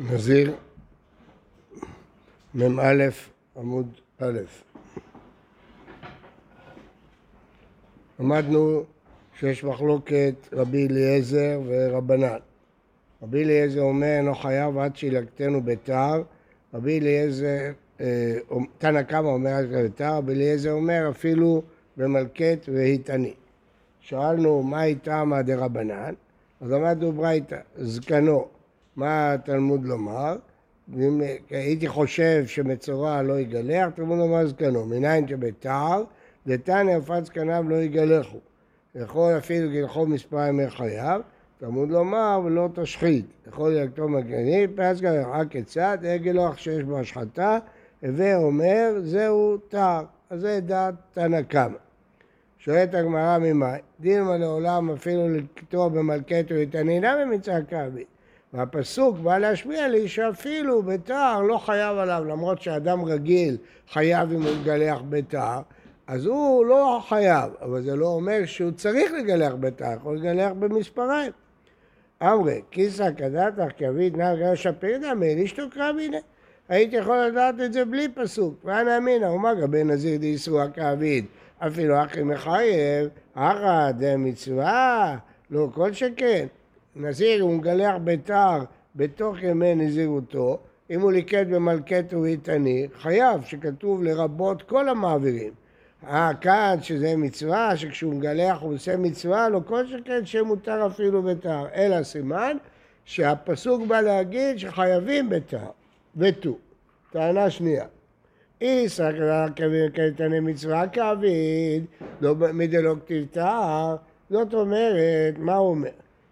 נזיר, מ"א עמוד א'. למדנו שיש מחלוקת רבי אליעזר ורבנן. רבי אליעזר אומר אינו חייב עד שילקטנו בתער, רבי אליעזר, אה, תנא קמא אומר עד בתער, רבי אליעזר אומר אפילו במלכת והיתני. שאלנו מה איתמא דרבנן, אז למדנו ברייתא, זקנו מה התלמוד לומר? אם הייתי חושב שמצורע לא יגלח, תלמוד לומר זקנו, מניין שבתער, דתניא יפת זקניו לא יגלחו. יכול אפילו גלחו מספר ימי חייו, תלמוד לומר ולא תשחית. יכול ללקטו מגנית, פרס גלח רק כיצד, גלוח שיש בו השחתה, הווה אומר זהו תער. אז זה דעת תנא קמא. שואלת הגמרא ממאי, דילמה לעולם אפילו לקטוע במלכתו יתענינה במצעד כעבית. והפסוק בא להשמיע לי שאפילו בתער לא חייב עליו, למרות שאדם רגיל חייב אם הוא יגלח בתער, אז הוא לא חייב, אבל זה לא אומר שהוא צריך לגלח בתער, יכול לגלח במספריים. אמרי, כיסא כדתך כבית נא גר שפירא מאל אשתו קרבינה. הייתי יכול לדעת את זה בלי פסוק. ואנא אמינא, ומה גבי נזיר דאיסרוע כאביד? אפילו אחי מחייב, אחא דמצווה, לא כל שכן. נזיר הוא מגלח ביתר בתוך ימי נזירותו, אם הוא ליקט במלכת ואיתני, חייב, שכתוב לרבות כל המעבירים. אה, כאן שזה מצווה, שכשהוא מגלח הוא עושה מצווה, לא כל שכן שמותר אפילו ביתר, אלא סימן שהפסוק בא להגיד שחייבים ביתר, ותו. טענה שנייה. אי סקרא כבין קייטני מצווה כאביד, לא מדלא כתיב טהר, זאת אומרת, מה הוא אומר?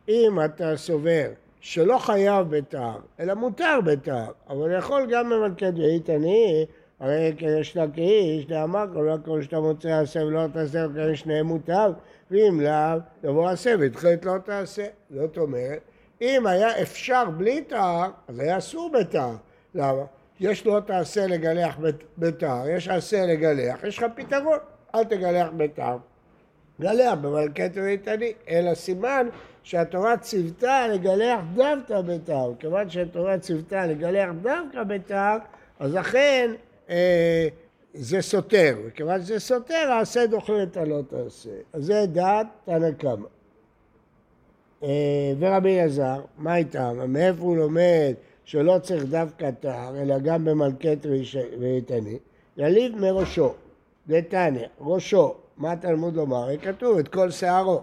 אם אתה סובר שלא חייב בתער, אלא מותר בתער, אבל יכול גם במלכת ואיתני, הרי יש לה כאיש, דאמר כל הכל שאתה מוצא עשה ולא תעשה, וכן שניהם מותר, ואם לאו, יבוא עשה ותחילת לא תעשה. זאת אומרת, אם היה אפשר בלי תער, אז היה אסור בתער. למה? יש לא תעשה לגלח בתער, יש עשה לגלח, יש לך פתרון, אל תגלח בתער. גלח במלכת ואיתני, אלא סימן שהתורה ציוותה לגלח דווקא בתער. כיוון שהתורה ציוותה לגלח דווקא בתער, אז לכן אה, זה סותר. וכיוון שזה סותר, העשה דוחה את הלא תעשה. אז זה דעת תנא קמא. אה, ורבי אלעזר, מה איתם? מאיפה הוא לומד שלא צריך דווקא תער, אלא גם במלכת ואיתני? יליב מראשו, דתניא, ראשו, מה תלמוד לומר? כתוב את כל שערו.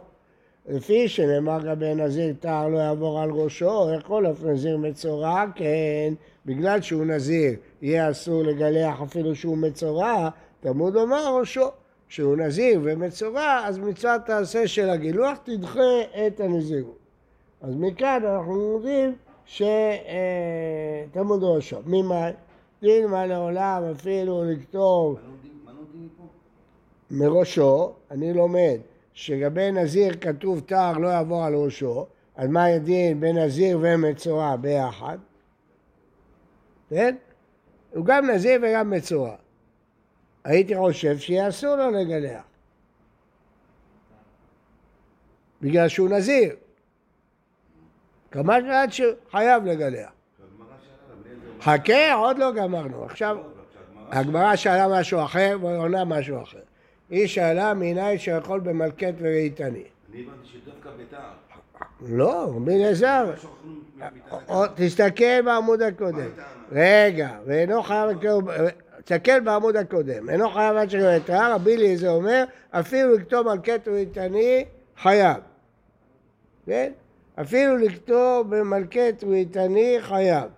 לפי שנאמר לגבי נזיר תער לא יעבור על ראשו, יכול אף נזיר מצורע? כן, בגלל שהוא נזיר יהיה אסור לגלח אפילו שהוא מצורע, תלמוד לומר ראשו. שהוא נזיר ומצורע, אז מצוות תעשה של הגילוח תדחה את הנזירות. אז מכאן אנחנו לומדים שתלמוד ראשו. ממאי? דילמה לעולם אפילו לכתוב מראשו, אני לומד שלגבי נזיר כתוב תער לא יעבור על ראשו, אז מה הדין בין נזיר ומצורע ביחד? כן? הוא גם נזיר וגם מצורע. הייתי חושב שיהיה אסור לו לגלח. בגלל שהוא נזיר. כמה שעד שחייב לגלח. חכה, עוד לא גמרנו. עכשיו, הגמרא שאלה משהו אחר ועונה משהו אחר. היא שאלה מניין שיכול במלכת וראיתני. אני הבנתי שדווקא בתער. לא, רבי אלעזר. תסתכל בעמוד הקודם. רגע, ואינו חייב... תסתכל בעמוד הקודם. אינו חייב עד את ההר, רבי אליעזר אומר, אפילו לכתוב מלכת וראיתני חייב. כן? אפילו לכתוב במלכת וראיתני חייב.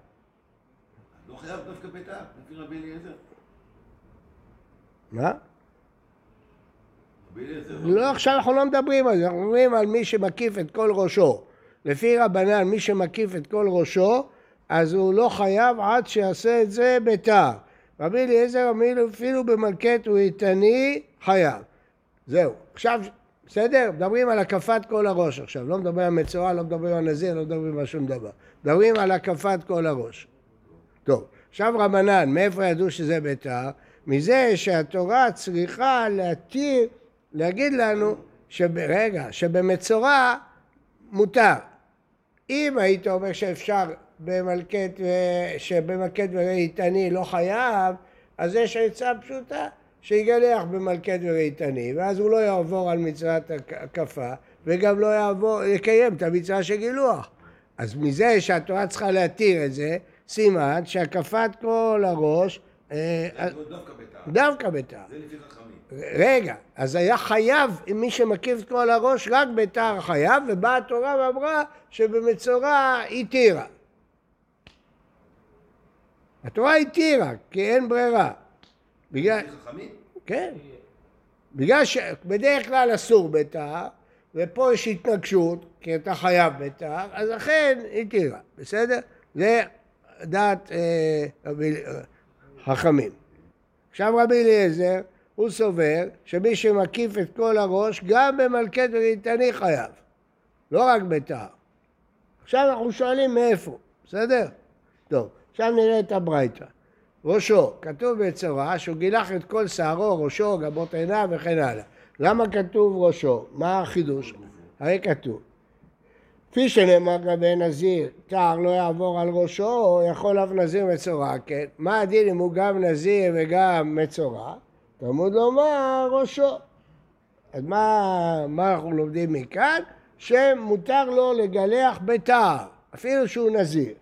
לא חייב דווקא בתער, לפי רבי אליעזר. מה? לא, עכשיו אנחנו לא מדברים על זה, אנחנו מדברים על מי שמקיף את כל ראשו. לפי רבנן, מי שמקיף את כל ראשו, אז הוא לא חייב עד שיעשה את זה בתער. רבי אליעזר אומר אפילו במלכת הוא איתני חייב. זהו. עכשיו, בסדר? מדברים על הקפת כל הראש עכשיו. לא מדברים על מצורע, לא מדברים על נזיר, לא מדברים על שום דבר. מדברים על הקפת כל הראש. טוב, עכשיו רבנן, מאיפה ידעו שזה בתער? מזה שהתורה צריכה להתיר להגיד לנו, רגע, שבמצורע מותר. אם היית אומר שאפשר במלכת, ו- שבמלכת וראיתני לא חייב, אז יש עצה פשוטה, שיגלח במלכת וראיתני, ואז הוא לא יעבור על מצוות הק- הקפה, וגם לא יעבור, יקיים את המצווה של גילוח. אז מזה שהתורה צריכה להתיר את זה, סימן שהקפת כל הראש, אה, זה דווקא ביתר. דווקא בתר. זה לפי חכמים. רגע, אז היה חייב, מי שמקיף את כל הראש, רק בתר חייב, ובאה התורה ואמרה שבמצורע התירה. התורה התירה, כי אין ברירה. בגלל, חכמים? כן. בגלל שבדרך כלל אסור בתר, ופה יש התנגשות, כי אתה חייב בתר, אז לכן התירה, בסדר? זה דעת אה, אה, חכמים. עכשיו רבי אליעזר, הוא סובר שמי שמקיף את כל הראש, גם במלכת וריתני חייב, לא רק בתר. עכשיו אנחנו שואלים מאיפה, בסדר? טוב, עכשיו נראה את הברייתא. ראשו, כתוב בצורה שהוא גילח את כל שערו, ראשו, גבות עיניו וכן הלאה. למה כתוב ראשו? מה החידוש? הרי כתוב. כפי שנאמר לגבי נזיר, תער לא יעבור על ראשו, יכול אף נזיר מצורע, כן? מה הדין אם הוא גם נזיר וגם מצורע? תלמוד לומר ראשו. אז מה, מה אנחנו לומדים מכאן? שמותר לו לגלח בתער, אפילו שהוא נזיר.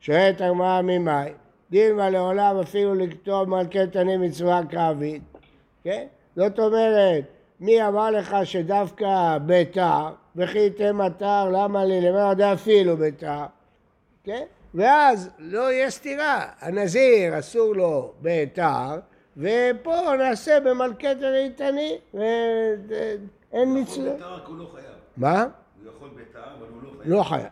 שואלת הגמרא ממאי, דילמה לעולם אפילו לקטוע מלכת עני מצווה קרבית, כן? זאת אומרת, מי אמר לך שדווקא ביתר, וכי תם אתר, למה לי למעלה דאפילו ביתר, כן? ואז לא יהיה סתירה, הנזיר אסור לו ביתר, ופה נעשה במלכת הריתני, ואין הוא מצווה. יכול ביתר, הוא לא חייב. מה? הוא יכול ביתר, אבל הוא לא חייב. לא חייב.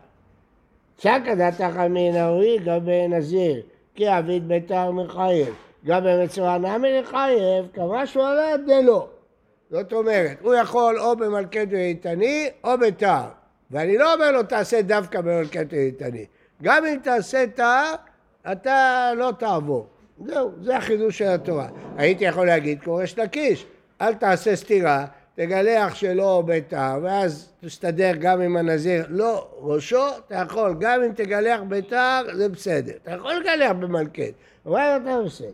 שקא דתך אמינאווי גבי נזיר, כי עביד ביתר מחייב. גם במצורע נמי לחייב, כמשהו עליו דלא. זאת אומרת, הוא יכול או במלכת ואיתני או בתר. ואני לא אומר לו תעשה דווקא במלכת ואיתני. גם אם תעשה תר, אתה לא תעבור. זהו, זה החידוש של התורה. הייתי יכול להגיד כמו ריש לקיש, אל תעשה סתירה, תגלח שלא ביתר, ואז תסתדר גם עם הנזיר. לא, ראשו, אתה יכול, גם אם תגלח ביתר, זה בסדר. אתה יכול לגלח במלכת, אבל אתה בסדר.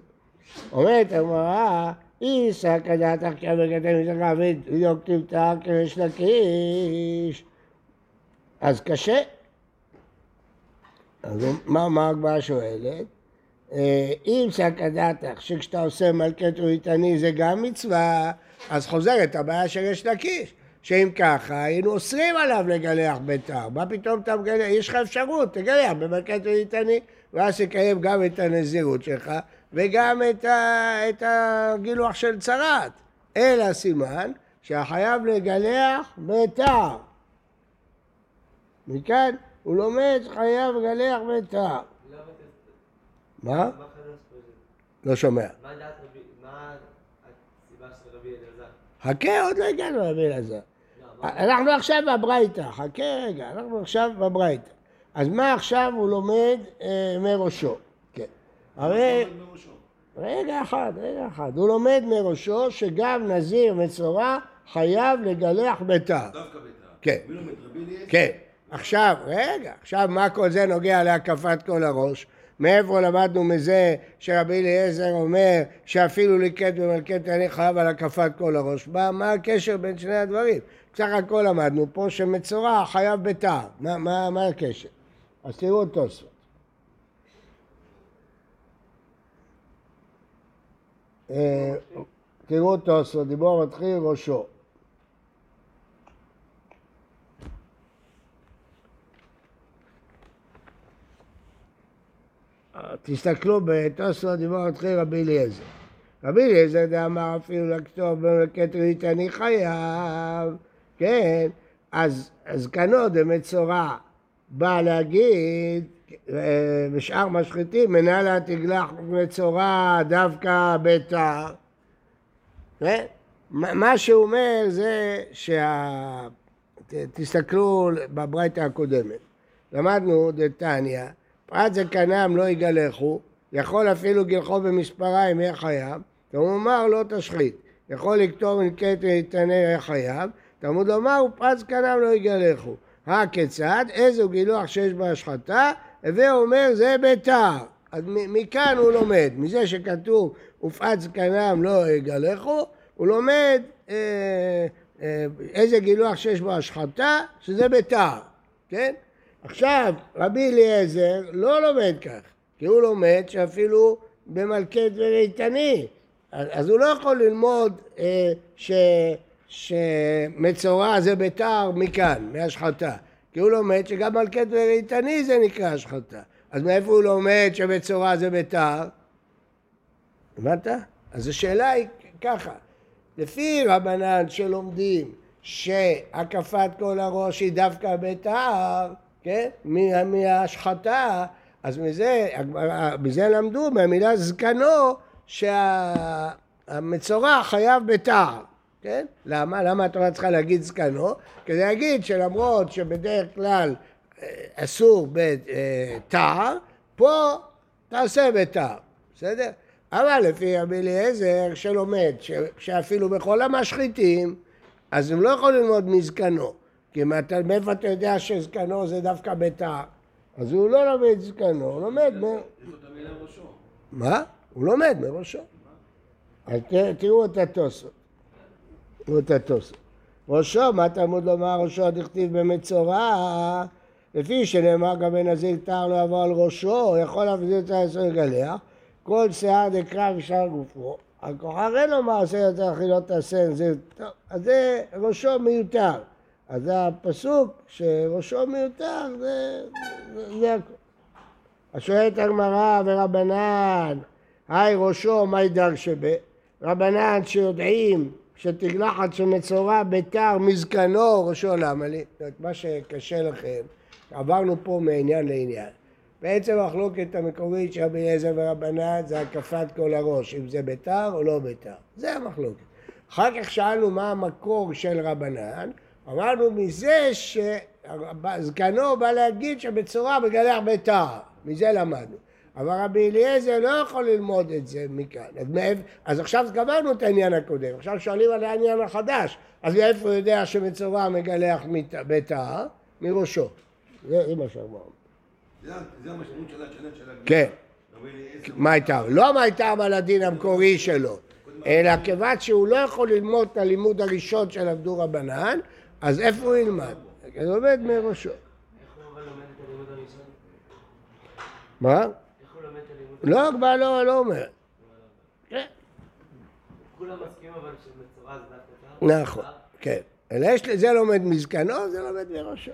אומרת הגמרא, איסא כדעתך המגדל מתוך עביד כתיב תר כריש לקיש. אז קשה. אז מה, הגמרא שואלת? אה, אם סקדתך שכשאתה עושה מלכת ריתני זה גם מצווה, אז חוזרת הבעיה של יש לקיש. שאם ככה, היינו אוסרים עליו לגלח ביתר. מה פתאום אתה מגלח? יש לך אפשרות, תגלח במלכת ריתני, ואז תקיים גם את הנזירות שלך, וגם את, ה, את הגילוח של צרת. אלא סימן שהחייב לגלח ביתר. מכאן הוא לומד חייב לגלח ביתר. מה? לא שומע. מה דעת רבי... מה הסיבה של רבי אלעזר? חכה, עוד לא הגענו לרבי אלעזר. לא, מה- אנחנו עכשיו בברייתא, חכה רגע, אנחנו עכשיו בברייתא. אז מה עכשיו הוא לומד אה, מראשו? כן. הרי. רגע אחד, רגע אחד. הוא לומד מראשו שגם נזיר מצורע חייב לגלח ביתר. דווקא ביתר. כן. מי לומד? רבי אליעזר? כן. עכשיו, רגע, עכשיו מה כל זה נוגע להקפת כל הראש? מאיפה למדנו מזה שרבי אליעזר אומר שאפילו ליקט במלכת אני חייב על הקפת כל הראש? מה, מה הקשר בין שני הדברים? בסך הכל למדנו פה שמצורע חייב בתער. מה, מה, מה הקשר? אז תראו תוספות. אה, תראו תוספות, דיבור מתחיל ראשו. תסתכלו בתוספות דיבור מתחיל רבי אליעזר. רבי אליעזר דאמר אפילו לכתוב במלכת ריתני חייב, כן, אז זקנו דמצורע בא להגיד אה, בשאר משחיתים מנהלה תגלח מצורע דווקא ביתר. כן? מה שהוא אומר זה שה... תסתכלו בברייתא הקודמת. למדנו דתניא, פרט זקנם לא יגלחו, יכול אפילו גלחו במספריים יהיה חייב, לומר לא תשחית, יכול לכתוב מלכת ויתנה יהיה חייב, תלמוד לומר ופרט זקנם לא יגלחו. הכיצד? איזו גילוח שיש בה השחתה, הווה אומר זה ביתר. אז מכאן הוא לומד, מזה שכתוב ופעת זקנם לא יגלחו, הוא לומד אה, אה, איזה גילוח שיש בו השחתה, שזה ביתר, כן? עכשיו, רבי אליעזר לא לומד כך, כי הוא לומד שאפילו במלכת וריתני, אז הוא לא יכול ללמוד אה, ש, שמצורע זה ביתר מכאן, מהשחתה, כי הוא לומד שגם מלכת וריתני זה נקרא השחתה. אז מאיפה הוא לומד שבצורה זה ביתר? הבנת? אז השאלה היא ככה, לפי רבנן שלומדים שהקפת כל הראש היא דווקא ביתר, כן? מהשחתה, אז מזה, מזה למדו מהמילה זקנו שהמצורע חייב ביתר, כן? למה? למה התורה צריכה להגיד זקנו? כדי להגיד שלמרות שבדרך כלל אה, אסור בתער, פה תעשה בתער, בסדר? אבל לפי רבי אליעזר שלומד שאפילו בכל המשחיתים, אז הם לא יכולים ללמוד מזקנו. כי מאיפה אתה יודע שזקנו זה דווקא בתער? אז הוא לא לומד זקנו, הוא לומד מ... מה? הוא לומד מראשו. אז תראו את התוספות. תראו את התוספות. ראשו, מה תלמוד לומר ראשו דכתיב במצורע? לפי שנאמר גם בן נזיר תער לא יבוא על ראשו, יכול להביא את העשר לגלח, כל שיער דקרב ושאר גופו. על כוחר לומר עשה יותר אכילות תעשה נזיר, טוב, אז זה ראשו מיותר. אז הפסוק שראשו מיותר, זה, זה הכול. אז שואלת הגמרא ורבנן, היי ראשו, מהי דרשבה? רבנן שיודעים שתגלחת שמצורע ביתר מזקנו ראשו למה לי? זאת מה שקשה לכם עברנו פה מעניין לעניין. בעצם המחלוקת המקורית של רבי אליעזר ורבנן זה הקפת כל הראש, אם זה ביתר או לא ביתר. זה המחלוקת. אחר כך שאלנו מה המקור של רבנן, אמרנו מזה שזקנו בא להגיד שבצורה מגלח ביתר, מזה למדנו. אבל רבי אליעזר לא יכול ללמוד את זה מכאן. אז, מאיפ... אז עכשיו גמרנו את העניין הקודם, עכשיו שואלים על העניין החדש. אז מאיפה הוא יודע שבצורה מגלח ביתר? מראשו. זה מה שאמרנו. זה המשמעות של השלם כן. מה הייתה? לא מה הייתה על הדין המקורי שלו, אלא כיוון שהוא לא יכול ללמוד את הלימוד הראשון שלמדו רבנן, אז איפה הוא ילמד? הוא לומד מראשו. איך הוא לומד את הלימוד הראשון? מה? איך הוא לומד את הלימוד לא, כבר לא, לא אומר. כן. כולם מסכימים אבל שבצורה זה דווקא נכון, כן. אלא יש לזה לומד מזקנו, זה לומד מראשו.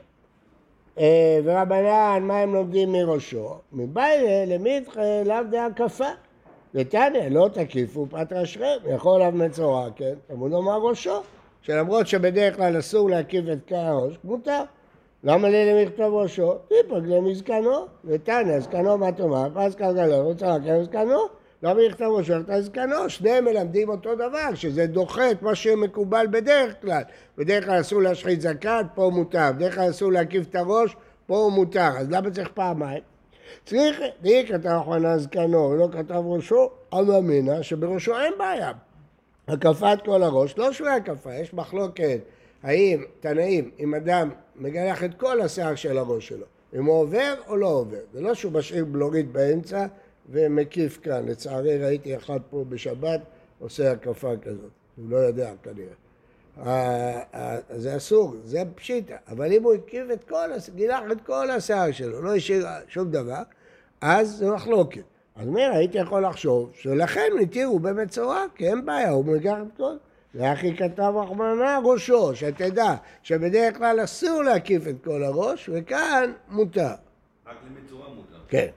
אה, ורבנן, מה הם לומדים מראשו? מבעיה למיתחה לאו דהקפה. ותניא, לא תקיפו פת רשכם, יכול עליו מצורע, כן? תלמוד לומר ראשו, שלמרות שבדרך כלל אסור להקיף את קר הראש, מותר. למה לי למכתוב ראשו? טיפק למזקנו, ותניא, זקנו מה תאמר, פס קרגלו, מצורע כן זקנו, למה לכתוב ראשו את זקנו? שניהם מלמדים אותו דבר, שזה דוחה את מה שמקובל בדרך כלל. בדרך כלל אסור להשחית זקן, פה מותר, בדרך כלל אסור להקיף את הראש, פה מותר, אז למה צריך פעמיים? צריך, מי כתב אחרונה זקנו ולא כתב ראשו, אבא אמינא שבראשו אין בעיה. הקפת כל הראש, לא שווה הקפה, יש מחלוקת האם, תנאים, אם אדם מגלח את כל השיער של הראש שלו, אם הוא עובר או לא עובר, זה לא שהוא משאיר בלורית באמצע ומקיף כאן, לצערי ראיתי אחד פה בשבת עושה הקפה כזאת, הוא לא יודע כנראה. זה אסור, זה פשיטה, אבל אם הוא הקיף את כל, גילח את כל השיער שלו, לא השאיר שום דבר, אז זה מחלוקת. אז אומר, הייתי יכול לחשוב שלכן התירו במצורע, כי אין בעיה, הוא מגח את כל... ואחי כתב רחמנה ראשו, שתדע שבדרך כלל אסור להקיף את כל הראש, וכאן מותר. רק למצורע מותר. כן.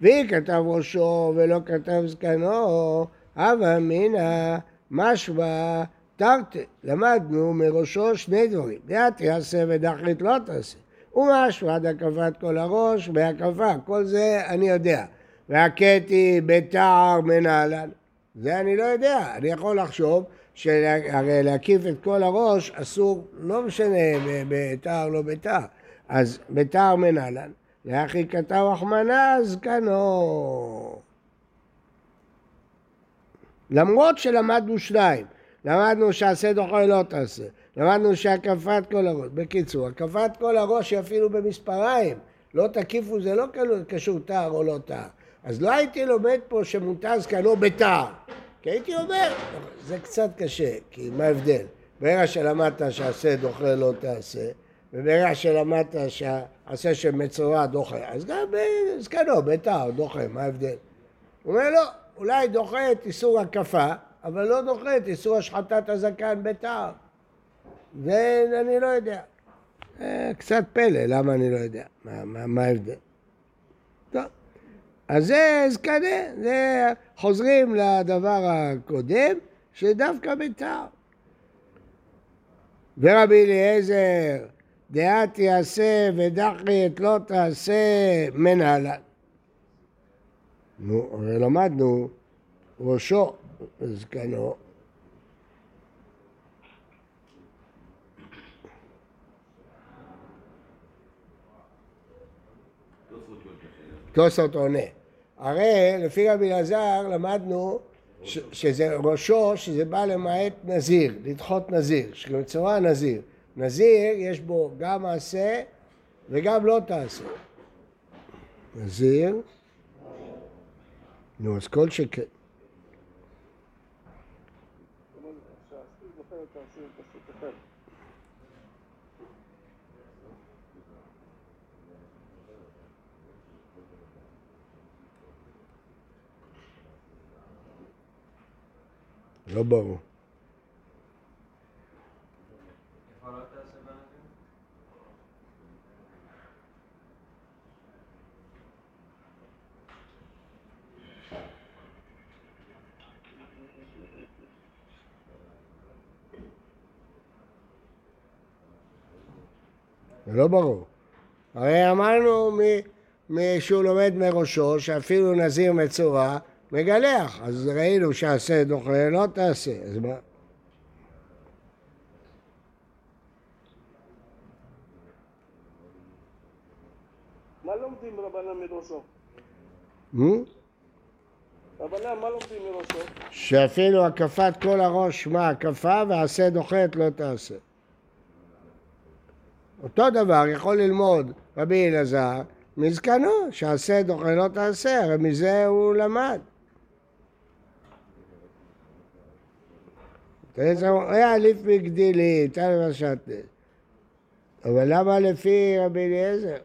והיא כתב ראשו ולא כתב זקנו, הווה אמינא משמע תרתי. למדנו מראשו שני דברים, דעת יעשה ודחית לא תעשה. ומשמע דקפת כל הראש בהקפה, כל זה אני יודע. והקטי בתער מנהלן. זה אני לא יודע, אני יכול לחשוב שהרי להקיף את כל הראש אסור, לא משנה בתער לא בתער, אז בתער מנהלן. לאחי כתב רחמנה זקנו. למרות שלמדנו שניים, למדנו שעשה דוחה לא תעשה, למדנו שהקפת כל הראש, בקיצור, הקפת כל הראש היא אפילו במספריים, לא תקיפו זה לא קשור טהר או לא טהר. אז לא הייתי לומד פה שמותר זקנו בטהר. כי הייתי אומר, זה קצת קשה, כי מה ההבדל? ברגע שלמדת שעשה דוחה לא תעשה, וברגע שלמדת שעשה של מצורע דוחה, אז גם זקנו בטהר דוחה, מה ההבדל? הוא אומר לא, אולי דוחה את איסור הקפה, אבל לא דוחה את איסור השחטת הזקן בטהר. זה אני לא יודע. אה, קצת פלא, למה אני לא יודע? מה ההבדל? אז זה זקנה, זה חוזרים לדבר הקודם, שדווקא ביתר. ורבי אליעזר, דעת יעשה ודחי את לא תעשה מנהלן. נו, הרי למדנו ראשו זקנו תוספות עונה. הרי לפי רבי אלעזר למדנו ש, שזה ראשו, שזה בא למעט נזיר, לדחות נזיר, שבצורה נזיר. נזיר יש בו גם מעשה וגם לא תעשה. נזיר, נו אז כל שכן. לא ברור. זה לא ברור. הרי אמרנו שהוא לומד מראשו שאפילו נזיר מצורע מגלח, אז ראינו שעשה דוחה לא תעשה, אז מה? מה לומדים רבנן מראשו? רבנן, מה לומדים מראשו? שאפילו הקפת כל הראש מה הקפה ועשה דוחת לא תעשה. אותו דבר יכול ללמוד רבי אלעזר מזקנו, שעשה דוחה לא תעשה, הרי מזה הוא למד. היה לפי גדילי, תל ושתנה. אבל למה לפי רבי אליעזר?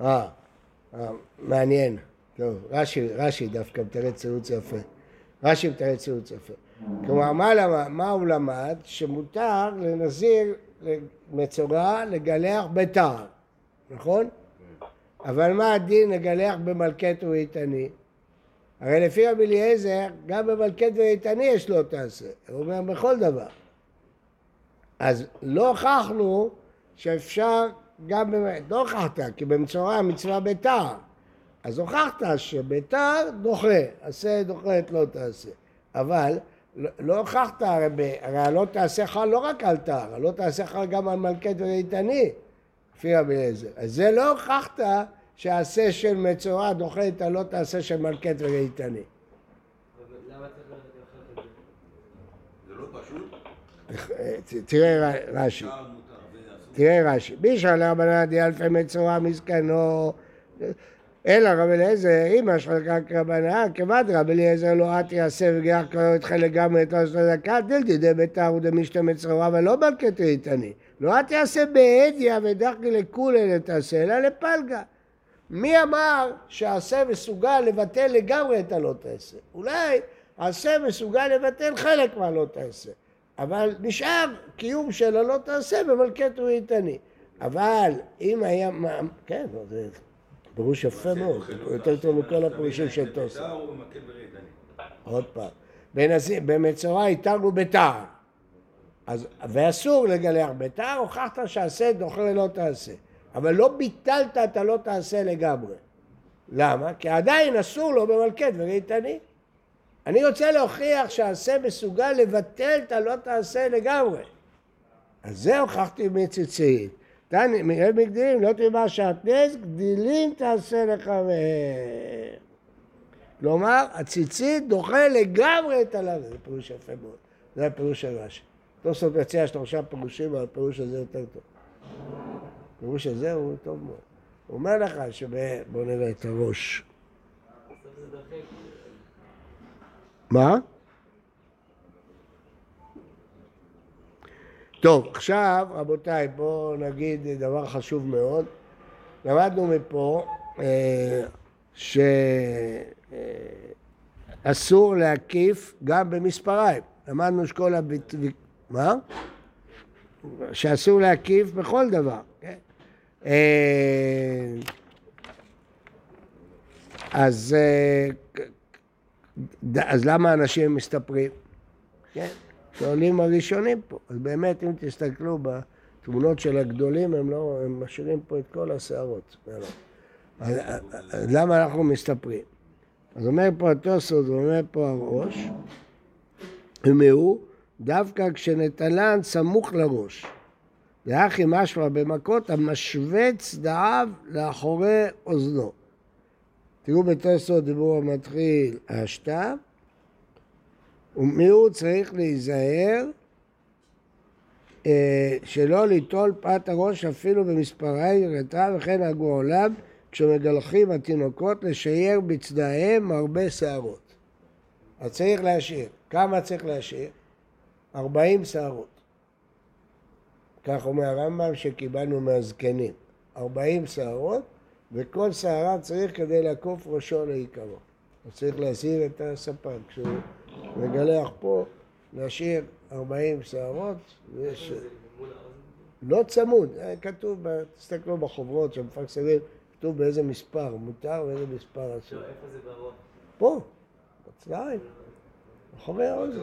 אה, אה, מעניין. טוב, רש"י, רש"י דווקא מתרץ צירוץ יפה. רש"י מתרץ צירוץ יפה. כלומר, מה, מה הוא למד? שמותר לנזיר מצורע לגלח בתער. נכון? אבל מה הדין לגלח במלכת ואיתני? הרי לפי רבי אליעזר, גם במלכת ואיתני יש לו תעשה. הוא אומר בכל דבר. אז לא הוכחנו שאפשר גם, לא הוכחת, כי במצורע המצווה ביתר. אז הוכחת שביתר דוחה, עשה דוחת לא תעשה. אבל לא, לא הוכחת, הרי, הלא תעשה חל לא רק על תער, הלא תעשה חל גם על מלכת ואיתני. לפי רבי אליעזר. אז זה לא הוכחת שהעשה של מצורע דוחה את הלא תעשה של מלכת וראיתני. תראה רש"י, תראה רש"י, בישל רבנן דיאלפי מצורע מזקנו אלא רבי אליעזר, אמא שלך רבנן, כבד רבי אליעזר לא את יעשה וגיח קרוא אתך לגמרי את ראש הדקה, דלתי דביתר ודמשתא מצורע ולא מלכת ראיתני. לא את יעשה בהדיא ודחי לכולי לתעשה, אלא לפלגה. מי אמר שהעשה מסוגל לבטל לגמרי את הלא תעשה? אולי העשה מסוגל לבטל חלק מהלא תעשה, אבל נשאר קיום של הלא תעשה במלכת ראיתני. אבל אם היה... כן, זה פירוש יפה מאוד, יותר טוב מכל הפירושים של תוספות. עוד פעם. במצורע איתרנו בתער. אז, ואסור לגלח ביתר, הוכחת שעשה דוחה לא תעשה. אבל לא ביטלת את הלא תעשה לגמרי. למה? כי עדיין אסור לו במלכת וראיתני. אני רוצה להוכיח שהעשה מסוגל לבטל את הלא תעשה לגמרי. אז זה הוכחתי מציצית. מראה מגדילים, לא תאמר שעטנז, גדילים תעשה לך מהם. כלומר, הציצית דוחה לגמרי את הלאו, זה פירוש יפה מאוד. זה הפירוש של רש"י. תוספות מציע שלושה פירושים, אבל הפירוש הזה יותר טוב. הפירוש הזה הוא טוב מאוד. הוא אומר לך שב... בוא נראה את הראש. מה? טוב, עכשיו, רבותיי, בואו נגיד דבר חשוב מאוד. למדנו מפה אה, שאסור להקיף גם במספריים. למדנו שכל. מה? שאסור להקיף בכל דבר. כן? אה, אז, אה, אז למה אנשים מסתפרים? כן, שואלים הראשונים פה. אז באמת, אם תסתכלו בתמונות של הגדולים, הם לא, הם משאירים פה את כל השערות. אז, אז למה אנחנו מסתפרים? אז אומר פה התוספות, ואומר פה הראש, ומהו דווקא כשנטלן סמוך לראש. ואחי משמע במכות המשווה צדעיו לאחורי אוזנו. תראו בתוספות דיבור המתחיל השתא, ומיהו צריך להיזהר אה, שלא ליטול פת הראש אפילו במספרי רטה וכן נהגו עולם כשמגלחים התינוקות לשייר בצדעיהם הרבה שערות. אז צריך להשאיר. כמה צריך להשאיר? 40 שערות. כך אומר הרמב"ם שקיבלנו מהזקנים. 40 שערות, וכל שערה צריך כדי לעקוף ראשו לעיקרו. אז צריך להסיר את הספן. כשהוא מגלח פה, להשאיר 40 שערות, ויש... לא צמוד, אה, כתוב, ב- תסתכלו בחוברות שמפרסמים, כתוב באיזה מספר מותר ואיזה מספר אסור. לא, איפה זה בראש? פה, בצליים, מאחורי האוזן.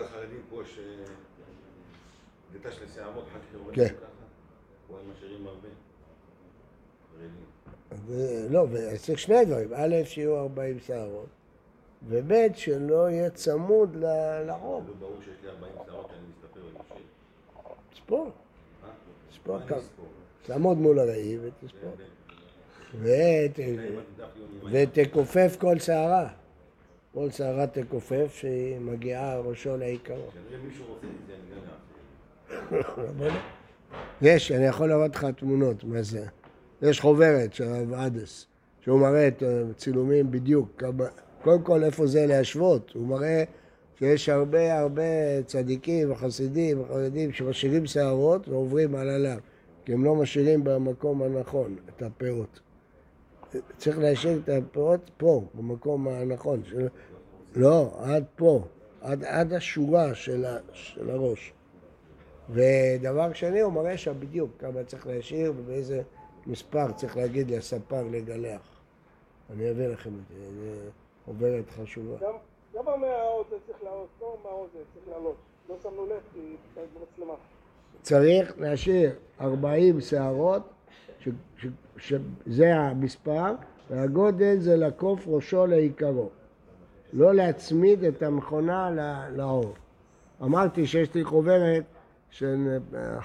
ש... דתש לשערות, אחר כך כן. ככה. פה הם משאירים הרבה. חרדים. ו- לא, וצריך שני דברים, א', שיהיו 40 שערות, וב', שלא יהיה צמוד לרוב. לא ברור שיש לי 40 שערות שאני מסתפר ומשאיר. תספור? תספור מה כמה. תעמוד מול הראי ותספור. ותכופף כל שערה. כל שערה תכופף שהיא מגיעה ראשו לעיקרו. כנראה מישהו רוצה את זה, אני גם. יש, אני יכול להראות לך תמונות, מה זה. יש חוברת של הרב עדס, שהוא מראה את הצילומים בדיוק, כמה, קודם כל איפה זה להשוות, הוא מראה שיש הרבה הרבה צדיקים וחסידים וחרדים שמשאירים שערות ועוברים על הלאו, כי הם לא משאירים במקום הנכון את הפאות. צריך להשאיר את הפאות פה, במקום הנכון. של... לא, עד פה, עד, עד השורה של, ה, של הראש. ודבר שני, הוא מראה שם בדיוק כמה צריך להשאיר ובאיזה מספר צריך להגיד לספר לגלח. אני אביא לכם את זה, זה חוברת חשובה. גם, גם מהאוזן צריך לעלות, לא מהאוזן צריך לעלות. לא שמנו לב כי במצלמה. צריך להשאיר 40 שערות, שזה המספר, והגודל זה לקוף ראשו לעיקרו. לא להצמיד את המכונה לאור. אמרתי שיש לי חוברת של אה,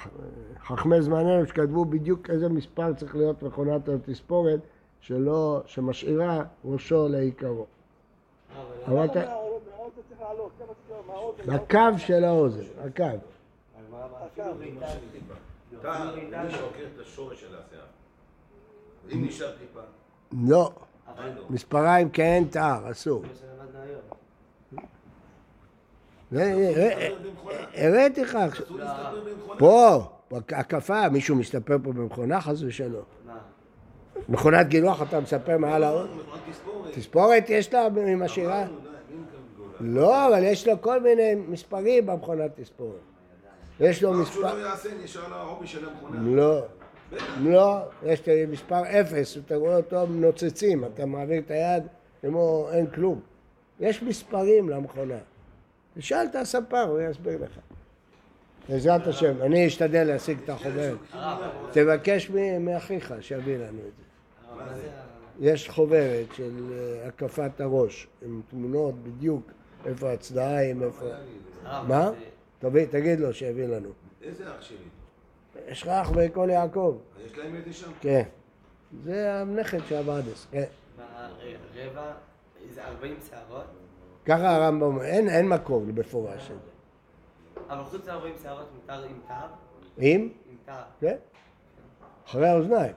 חכמי זמננו שכתבו בדיוק איזה מספר צריך להיות מכונת התספורת שלא, שמשאירה ראשו לעיקרו. אבל אתה-. הקו של האוזן, הקו. אתה, את השורש של השיער. אם נשאר טיפה, לא, לא? מספריים כאין תער, אסור. זה מה שלמדנו היום. זה- להסתפר במכונה. הראיתי לך עכשיו. אסור להסתפר במכונה. פה, הקפה, מישהו מסתפר פה במכונה חס ושלום. מכונת גילוח אתה מספר מעל האור? מכונת תספורת. יש לה מי מקבל גולה? לא, אבל יש לו כל מיני מספרים במכונת תספורת. יש לו שהוא מספר... לא יעשה, נשאר לו העובי של המכונה. לא. לא, יש לי מספר אפס, אתה רואה אותו נוצצים, אתה מעביר את היד כמו אין כלום. יש מספרים למכונה. תשאל את הספר, הוא יסביר לך. בעזרת השם, אני אשתדל להשיג את החוברת. תבקש מאחיך שיביא לנו את זה. יש חוברת של אה, הקפת הראש, עם תמונות בדיוק, איפה הצדעיים, איפה... מה? תביא, תגיד לו שיביא לנו. איזה אח שלי? יש לך אח בכל יעקב. יש להם את זה שם? כן. זה הנכד של אבדס, כן. רבע, זה 40 שערות, ככה הרמב"ם אין, אין מקור מפורש לזה. אבל חוץ מ-40 שערות מותר עם תו? אם? עם תו. כן. אחרי האוזניים.